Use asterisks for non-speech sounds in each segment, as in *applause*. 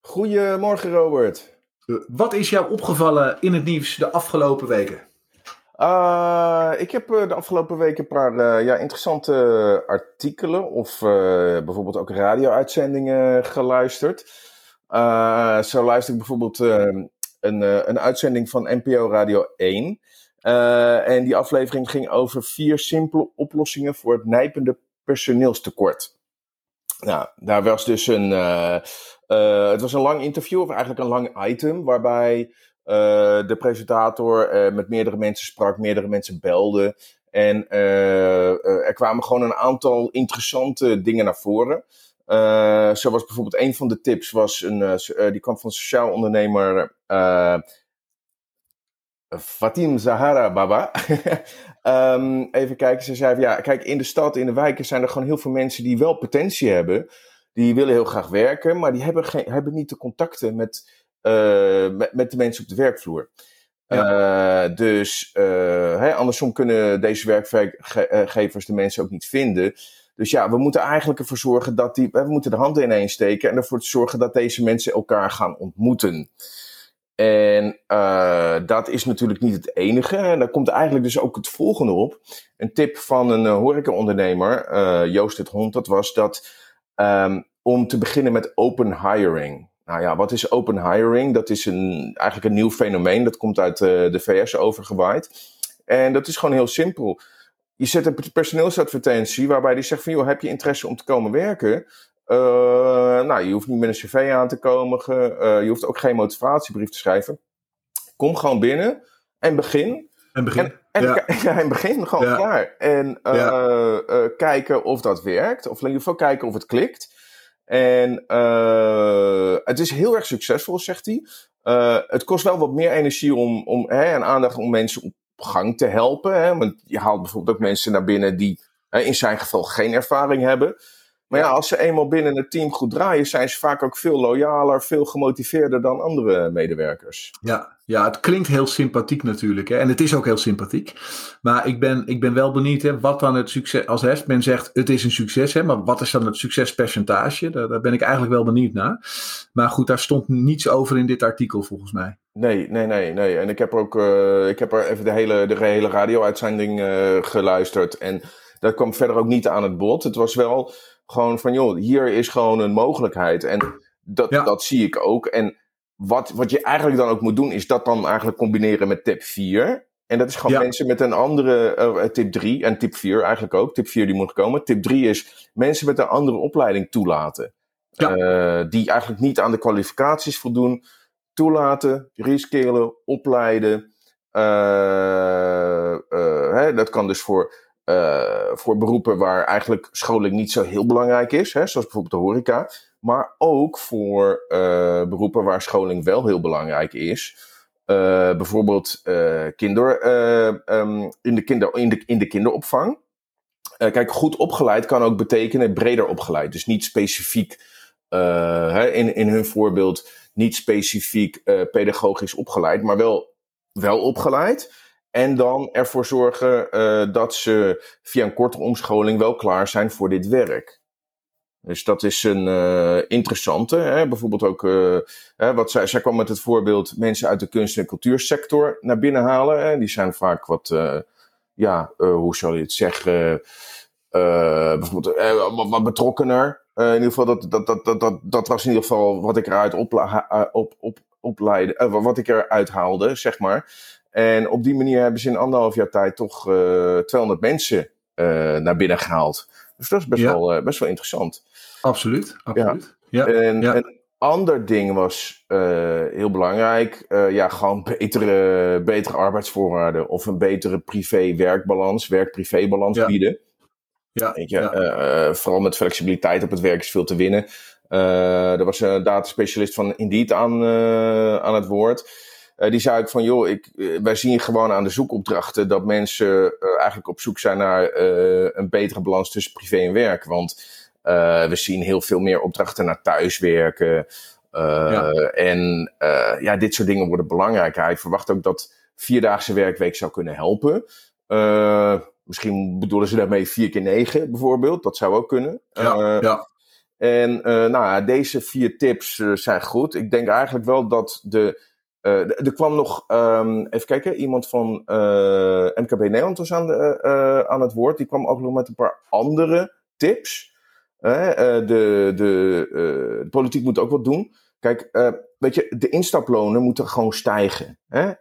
Goedemorgen Robert. Uh, wat is jou opgevallen in het nieuws de afgelopen weken? Uh, ik heb uh, de afgelopen weken een paar ja, interessante artikelen of bijvoorbeeld ook radio-uitzendingen geluisterd. zo luister ik bijvoorbeeld een, een uitzending van NPO Radio 1. en die aflevering ging over vier simpele oplossingen voor het nijpende personeelstekort. Nou, daar was dus een, uh, het was een lang interview, of eigenlijk een lang item, waarbij uh, de presentator uh, met meerdere mensen sprak, meerdere mensen belde. En er kwamen gewoon een aantal interessante dingen naar voren. zo was bijvoorbeeld een van de tips, was een, die kwam van sociaal ondernemer Fatim Zahara Baba. um, *laughs* even kijken, ze zei: ja, kijk, in de stad, in de wijken zijn er gewoon heel veel mensen die wel potentie hebben die willen heel graag werken, maar die hebben, geen, hebben niet de contacten met, uh, met, met, de mensen op de werkvloer. Ja. Uh, dus uh, hè, andersom kunnen deze werkgevers de mensen ook niet vinden. Dus ja, we moeten eigenlijk ervoor zorgen dat die. We moeten de handen ineen steken en ervoor zorgen dat deze mensen elkaar gaan ontmoeten. En uh, dat is natuurlijk niet het enige. En daar komt eigenlijk dus ook het volgende op. Een tip van een horecaondernemer, uh, Joost het Hond, dat was dat Um, om te beginnen met open hiring. Nou ja, wat is open hiring? Dat is een, eigenlijk een nieuw fenomeen. Dat komt uit de VS overgewaaid. En dat is gewoon heel simpel. Je zet een personeelsadvertentie waarbij die zegt van... joh, heb je interesse om te komen werken? Uh, nou, je hoeft niet met een cv aan te komen. Uh, je hoeft ook geen motivatiebrief te schrijven. Kom gewoon binnen en begin. En begin. En, *laughs* ja. en begin gewoon ja. klaar. En ja. uh, kijken of dat werkt. Of in ieder geval kijken of het klikt. En uh, het is heel erg succesvol, zegt hij. het kost wel wat meer energie om, om, hè, en aandacht om mensen op gang te helpen. Hè? Want je haalt bijvoorbeeld ook mensen naar binnen die in zijn geval geen ervaring hebben. Maar ja, als ze eenmaal binnen het team goed draaien, zijn ze vaak ook veel loyaler, veel gemotiveerder dan andere medewerkers. Ja, ja het klinkt heel sympathiek natuurlijk. Hè? En het is ook heel sympathiek. Maar ik ben, ik ben wel benieuwd hè, wat dan het succes. Als hè, men zegt het is een succes, hè, maar wat is dan het succespercentage? Daar, daar ben ik eigenlijk wel benieuwd naar. Maar goed, daar stond niets over in dit artikel volgens mij. Nee, nee, nee, nee. En ik heb ook, uh, ik heb er even de hele, de hele radio-uitzending uh, geluisterd. En dat kwam verder ook niet aan het bod. Het was wel gewoon van, joh, hier is gewoon een mogelijkheid. En dat, dat zie ik ook. En wat, wat je eigenlijk dan ook moet doen, is dat dan eigenlijk combineren met tip 4. En dat is gewoon mensen met een andere, uh, tip 3 en tip 4 eigenlijk ook. Tip 4 die moet komen. Tip 3 is mensen met een andere opleiding toelaten. Ja. Uh, die eigenlijk niet aan de kwalificaties voldoen. Toelaten, reskillen, opleiden. Uh, hè, dat kan dus voor uh, voor beroepen waar eigenlijk scholing niet zo heel belangrijk is, hè, zoals bijvoorbeeld de horeca. Maar ook voor uh, beroepen waar scholing wel heel belangrijk is. Uh, bijvoorbeeld kinder, um, in, de kinder, in, de, in de kinderopvang. kijk, goed opgeleid kan ook betekenen breder opgeleid. Dus niet specifiek, hè, in, in hun voorbeeld, niet specifiek pedagogisch opgeleid, maar wel, wel opgeleid. En dan ervoor zorgen uh, dat ze via een korte omscholing wel klaar zijn voor dit werk. Dus dat is een uh, interessante. Hè? Bijvoorbeeld ook, hè, wat zij, kwam met het voorbeeld mensen uit de kunst- en cultuursector naar binnen halen. Hè? Die zijn vaak wat, ja, hoe zal je het zeggen, bijvoorbeeld wat betrokkener. in ieder geval, dat, dat, dat, dat, dat, dat was in ieder geval wat ik eruit opla op, op, opleidde, wat ik eruit haalde, zeg maar. En op die manier hebben ze in anderhalf jaar tijd toch uh, eh, 200 mensen uh, naar binnen gehaald. Dus dat is best, ja. wel, uh, best wel interessant. Absoluut, absoluut. Ja. ja. En, ja. een ander ding was heel belangrijk. ja, gewoon *laughs* betere, betere arbeidsvoorwaarden of een betere privé-werkbalans, werk-privé-balans bieden. Ja. Weet je, vooral met flexibiliteit op het werk is veel te winnen. er was een dataspecialist van Indeed aan, aan het woord. Die zei ook van, joh, ik, wij zien gewoon aan de zoekopdrachten dat mensen eigenlijk op zoek zijn naar een betere balans tussen privé en werk. Want we zien heel veel meer opdrachten naar thuiswerken. Ja. En ja, dit soort dingen worden belangrijker. Hij verwacht ook dat vierdaagse werkweek zou kunnen helpen. Misschien bedoelen ze daarmee 4 keer 9 bijvoorbeeld. Dat zou ook kunnen. Ja, ja. En uh, nou deze vier tips uh, zijn goed. Ik denk eigenlijk wel dat de. Er kwam nog, um, even kijken, iemand van MKB Nederland was aan, de, aan het woord. Die kwam ook nog met een paar andere tips. de, de, de politiek moet ook wat doen. Kijk, weet je, de instaplonen moeten gewoon stijgen. Hè?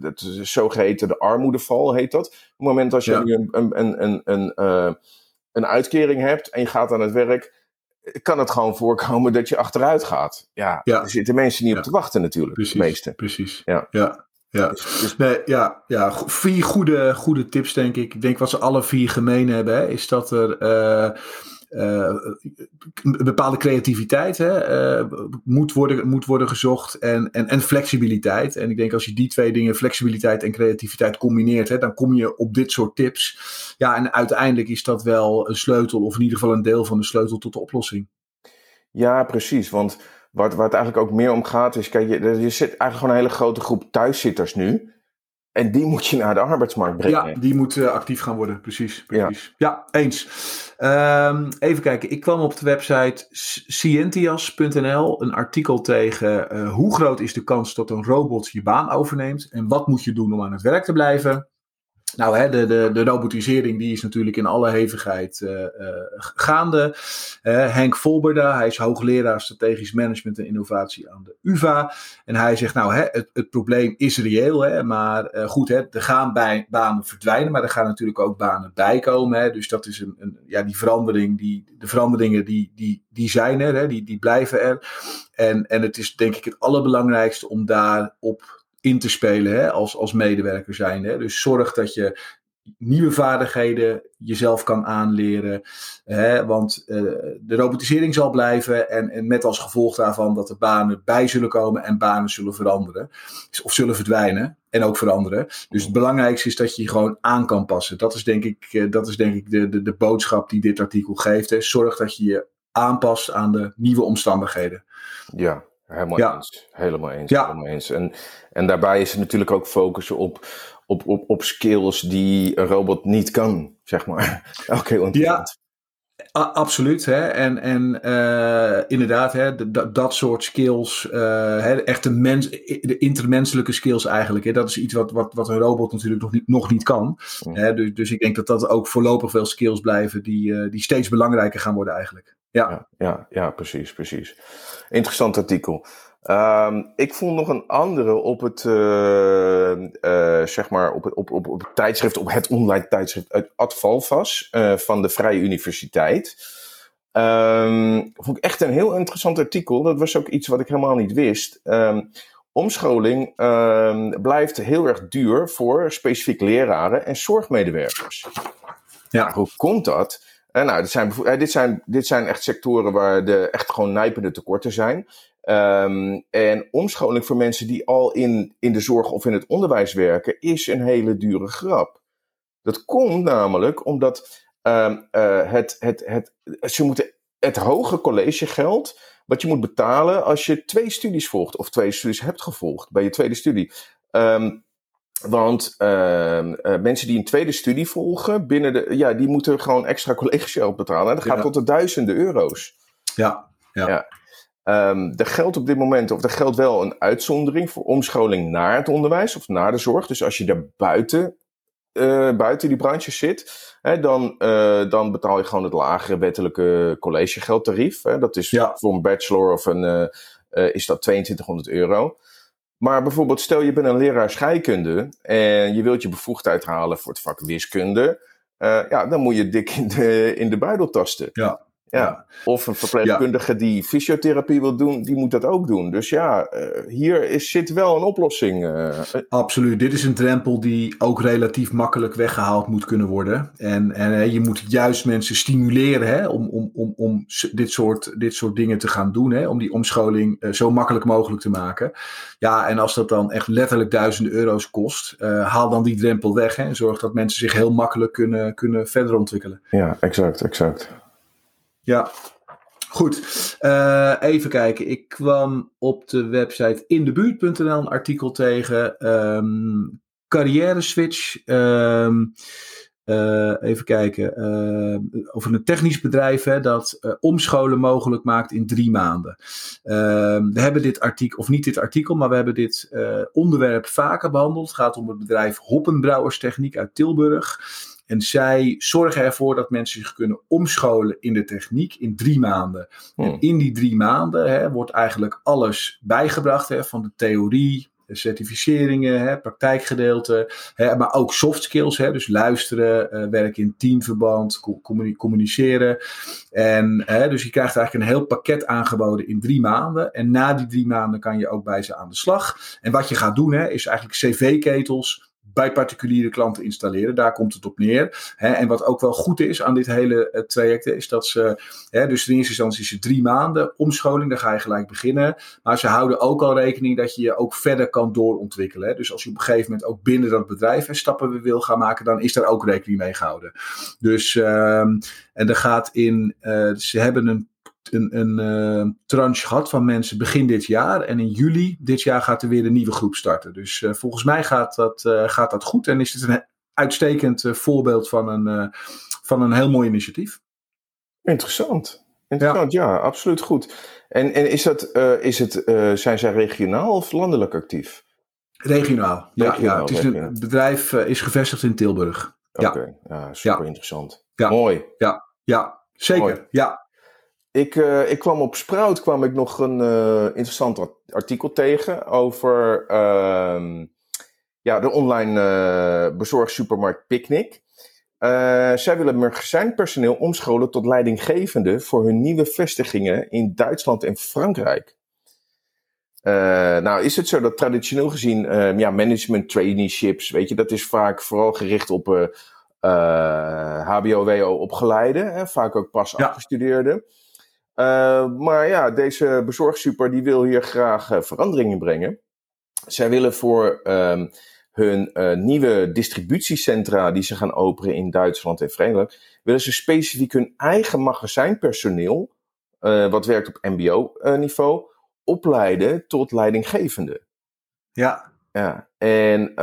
Het zogeheten de armoedeval heet dat. Op het moment dat je ja. een, een, een, een, een, een uitkering hebt en je gaat aan het werk, kan het gewoon voorkomen dat je achteruit gaat. Ja, ja. er zitten mensen niet ja. op te wachten natuurlijk, precies, de meeste. Precies, ja. ja. Ja, dus, dus... Nee, ja, ja, vier goede, goede tips denk ik. Ik denk wat ze alle vier gemeen hebben, hè, is dat er... Uh, uh, bepaalde creativiteit hè, uh, moet, worden, moet worden gezocht en, en, en flexibiliteit. En ik denk als je die twee dingen, flexibiliteit en creativiteit, combineert, hè, dan kom je op dit soort tips. Ja, en uiteindelijk is dat wel een sleutel, of in ieder geval een deel van de sleutel tot de oplossing. Ja, precies. Want waar, waar het eigenlijk ook meer om gaat, is: kijk, je, je zit eigenlijk gewoon een hele grote groep thuiszitters nu. En die moet je naar de arbeidsmarkt brengen. Ja, die moet uh, actief gaan worden, precies. precies. Ja, ja eens. Um, even kijken, ik kwam op de website Scientias.nl een artikel tegen uh, hoe groot is de kans dat een robot je baan overneemt en wat moet je doen om aan het werk te blijven. Nou, hè, de, de, de robotisering die is natuurlijk in alle hevigheid uh, uh, gaande. Uh, Henk Volberda, hij is hoogleraar strategisch management en innovatie aan de UvA. En hij zegt, nou, hè, het, het probleem is reëel, hè, maar goed, hè, er gaan bij, banen verdwijnen, maar er gaan natuurlijk ook banen bijkomen. Hè, dus dat is een, een, ja, die verandering, die, de veranderingen die, die, die zijn er, hè, die, die blijven er. En, en het is denk ik het allerbelangrijkste om daarop in te spelen hè, als, als medewerker zijn. Hè. Dus zorg dat je nieuwe vaardigheden jezelf kan aanleren. Hè, want uh, de robotisering zal blijven en, en met als gevolg daarvan dat er banen bij zullen komen en banen zullen veranderen. Of zullen verdwijnen en ook veranderen. Dus het belangrijkste is dat je je gewoon aan kan passen. Dat is denk ik, uh, dat is denk ik de, de, de boodschap die dit artikel geeft. Hè. Zorg dat je je aanpast aan de nieuwe omstandigheden. Ja, Helemaal ja. eens. Helemaal eens. Ja. Helemaal eens. En, en daarbij is het natuurlijk ook focussen op, op, op, op skills die een robot niet kan, zeg maar. Ook heel interessant. Absoluut. Hè? En, en uh, inderdaad, hè, dat soort skills, uh, hè, echte mens, de intermenselijke skills eigenlijk. Hè? Dat is iets wat, wat, wat een robot natuurlijk nog niet, nog niet kan. Mm. Hè? Dus, dus ik denk dat dat ook voorlopig wel skills blijven die, uh, die steeds belangrijker gaan worden eigenlijk. Ja, ja, ja, ja precies, precies. Interessant artikel. Um, ik vond nog een andere op het, uh, uh, zeg maar, op op, op, op het tijdschrift, op het online tijdschrift uit Advalvas uh, van de Vrije Universiteit. Um, vond ik echt een heel interessant artikel. Dat was ook iets wat ik helemaal niet wist. Um, omscholing blijft heel erg duur voor specifiek leraren en zorgmedewerkers. Ja. Hoe komt dat? Nou, dit zijn, dit, zijn, dit zijn echt sectoren waar de echt gewoon nijpende tekorten zijn. Um, en omscholing voor mensen die al in, in de zorg of in het onderwijs werken, is een hele dure grap. Dat komt namelijk omdat um, uh, het, het, het, ze moeten het hoge collegegeld, wat je moet betalen als je twee studies volgt, of twee studies hebt gevolgd bij je tweede studie. Um, want uh, uh, mensen die een tweede studie volgen, binnen de, ja, die moeten gewoon extra *laughs* collegegeld betalen. Dat gaat ja. tot de duizenden euro's. Ja, ja. ja. Um, er geldt op dit moment, of er geldt wel een uitzondering voor omscholing naar het onderwijs of naar de zorg. Dus als je daar buiten, uh, buiten die branche zit, hè, dan, uh, dan betaal je gewoon het lagere wettelijke collegegeldtarief. Hè. Dat is ja. voor een bachelor of een, uh, is dat 2200 euro. Maar bijvoorbeeld, stel je bent een leraar scheikunde en je wilt je bevoegdheid halen voor het vak wiskunde. ja, dan moet je dik in de, in de buidel tasten. Ja. Ja. Of een verpleegkundige die fysiotherapie wil doen, die moet dat ook doen. Dus ja, hier is, zit wel een oplossing. Absoluut. Dit is een drempel die ook relatief makkelijk weggehaald moet kunnen worden. En, en je moet juist mensen stimuleren hè, om, om, om, om dit, soort, dit soort dingen te gaan doen. Hè, om die omscholing zo makkelijk mogelijk te maken. Ja, en als dat dan echt letterlijk duizenden euro's kost, haal dan die drempel weg. Hè, en zorg dat mensen zich heel makkelijk kunnen, kunnen verder ontwikkelen. Ja, exact, exact. Ja, goed. Uh, even kijken. Ik kwam op de website indebuurt.nl een artikel tegen. Um, carrière switch. Um, uh, even kijken. Uh, over een technisch bedrijf hè, dat uh, omscholen mogelijk maakt in drie maanden. we hebben dit artikel, of niet dit artikel, maar we hebben dit onderwerp vaker behandeld. Het gaat om het bedrijf Hoppenbrouwers Techniek uit Tilburg. En zij zorgen ervoor dat mensen zich kunnen omscholen in de techniek in drie maanden. En hmm. in die drie maanden hè, wordt eigenlijk alles bijgebracht hè, van de theorie, certificeringen, hè, praktijkgedeelte, hè, maar ook soft skills, hè, dus luisteren, uh, werken in teamverband, communiceren. En hè, dus je krijgt eigenlijk een heel pakket aangeboden in drie maanden. En na die drie maanden kan je ook bij ze aan de slag. En wat je gaat doen, hè, is eigenlijk cv-ketels bij particuliere klanten installeren. Daar komt het op neer. en wat ook wel goed is aan dit hele uh, traject, is dat ze, dus in eerste instantie is het drie maanden omscholing, daar ga je gelijk beginnen. Maar ze houden ook al rekening dat je je ook verder kan doorontwikkelen. Dus als je op een gegeven moment ook binnen dat bedrijf stappen wil gaan maken, dan is daar ook rekening mee gehouden. Dus, ehm, en er gaat in, uh, ze hebben een een, een uh, tranche gehad van mensen begin dit jaar. En in juli dit jaar gaat er weer een nieuwe groep starten. Dus uh, volgens mij gaat dat, uh, gaat dat goed. En is het een uitstekend voorbeeld van een, van een heel mooi initiatief. Interessant. Interessant, ja, ja absoluut goed. En, en is dat, is het, zijn zij regionaal of landelijk actief? Regionaal, ja. ja. Het is een bedrijf is gevestigd in Tilburg. Oké, ja. super interessant. Mooi. Ja, ja zeker. Ja, ik, uh, ik kwam op Sprout kwam ik nog een uh, interessant artikel tegen over uh, ja, de online uh, bezorgsupermarkt Picnic. zij willen magazijnpersoneel omscholen tot leidinggevende voor hun nieuwe vestigingen in Duitsland en Frankrijk. nou, is het zo dat traditioneel gezien ja, management traineeships, weet je, dat is vaak vooral gericht op HBO-WO opgeleide, vaak ook pas ja. afgestudeerden. Uh, maar ja, deze bezorgsuper die wil hier graag uh, veranderingen brengen. Zij willen voor um, hun uh, nieuwe distributiecentra die ze gaan openen in Duitsland en Verenigd, willen ze specifiek hun eigen magazijnpersoneel, wat werkt op MBO-niveau, opleiden tot leidinggevende. Ja. Ja, en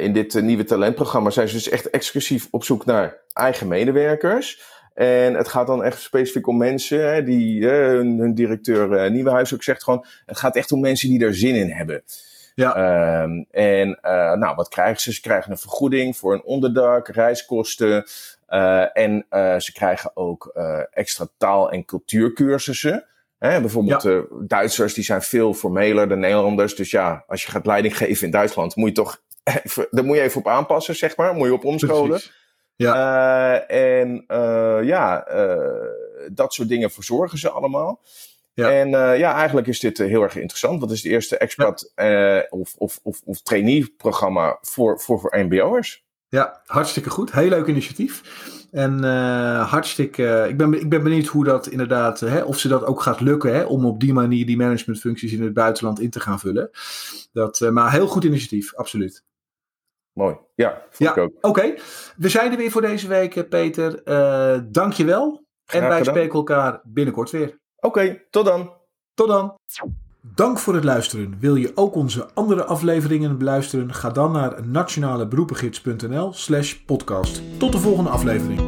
in dit nieuwe talentprogramma zijn ze dus echt exclusief op zoek naar eigen medewerkers. En het gaat dan echt specifiek om mensen, hè, die hun, hun, directeur uh, Nieuwenhuis ook zegt gewoon, het gaat echt om mensen die er zin in hebben. Ja. Um, en uh, nou, wat krijgen ze? Ze krijgen een vergoeding voor een onderdak, reiskosten. Uh, en ze krijgen ook extra taal- en cultuurcursussen. Hè, bijvoorbeeld ja. Duitsers, die zijn veel formeler dan Nederlanders. Dus ja, als je gaat leiding geven in Duitsland, moet je toch *laughs* even, daar moet je even op aanpassen, zeg maar. Moet je op omscholen. Precies. Ja. Uh, en uh, ja, uh, dat soort dingen verzorgen ze allemaal. Ja. En ja, eigenlijk is dit heel erg interessant. Want het is het eerste expat ja. of, of, of, of trainee-programma voor, voor, voor MBO'ers. Ja, hartstikke goed. Heel leuk initiatief. En hartstikke. ik, ben, ik ben benieuwd hoe dat inderdaad. Hè, of ze dat ook gaat lukken. Hè, om op die manier die managementfuncties in het buitenland in te gaan vullen. Dat, maar heel goed initiatief, absoluut. Mooi. Ja, ja oké. Okay. We zijn er weer voor deze week, eh, Peter. Uh, Dank je wel. En wij spreken elkaar binnenkort weer. Oké, tot dan. Tot dan. Dank voor het luisteren. Wil je ook onze andere afleveringen beluisteren? Ga dan naar nationaleberoepengids.nl slash podcast. Tot de volgende aflevering.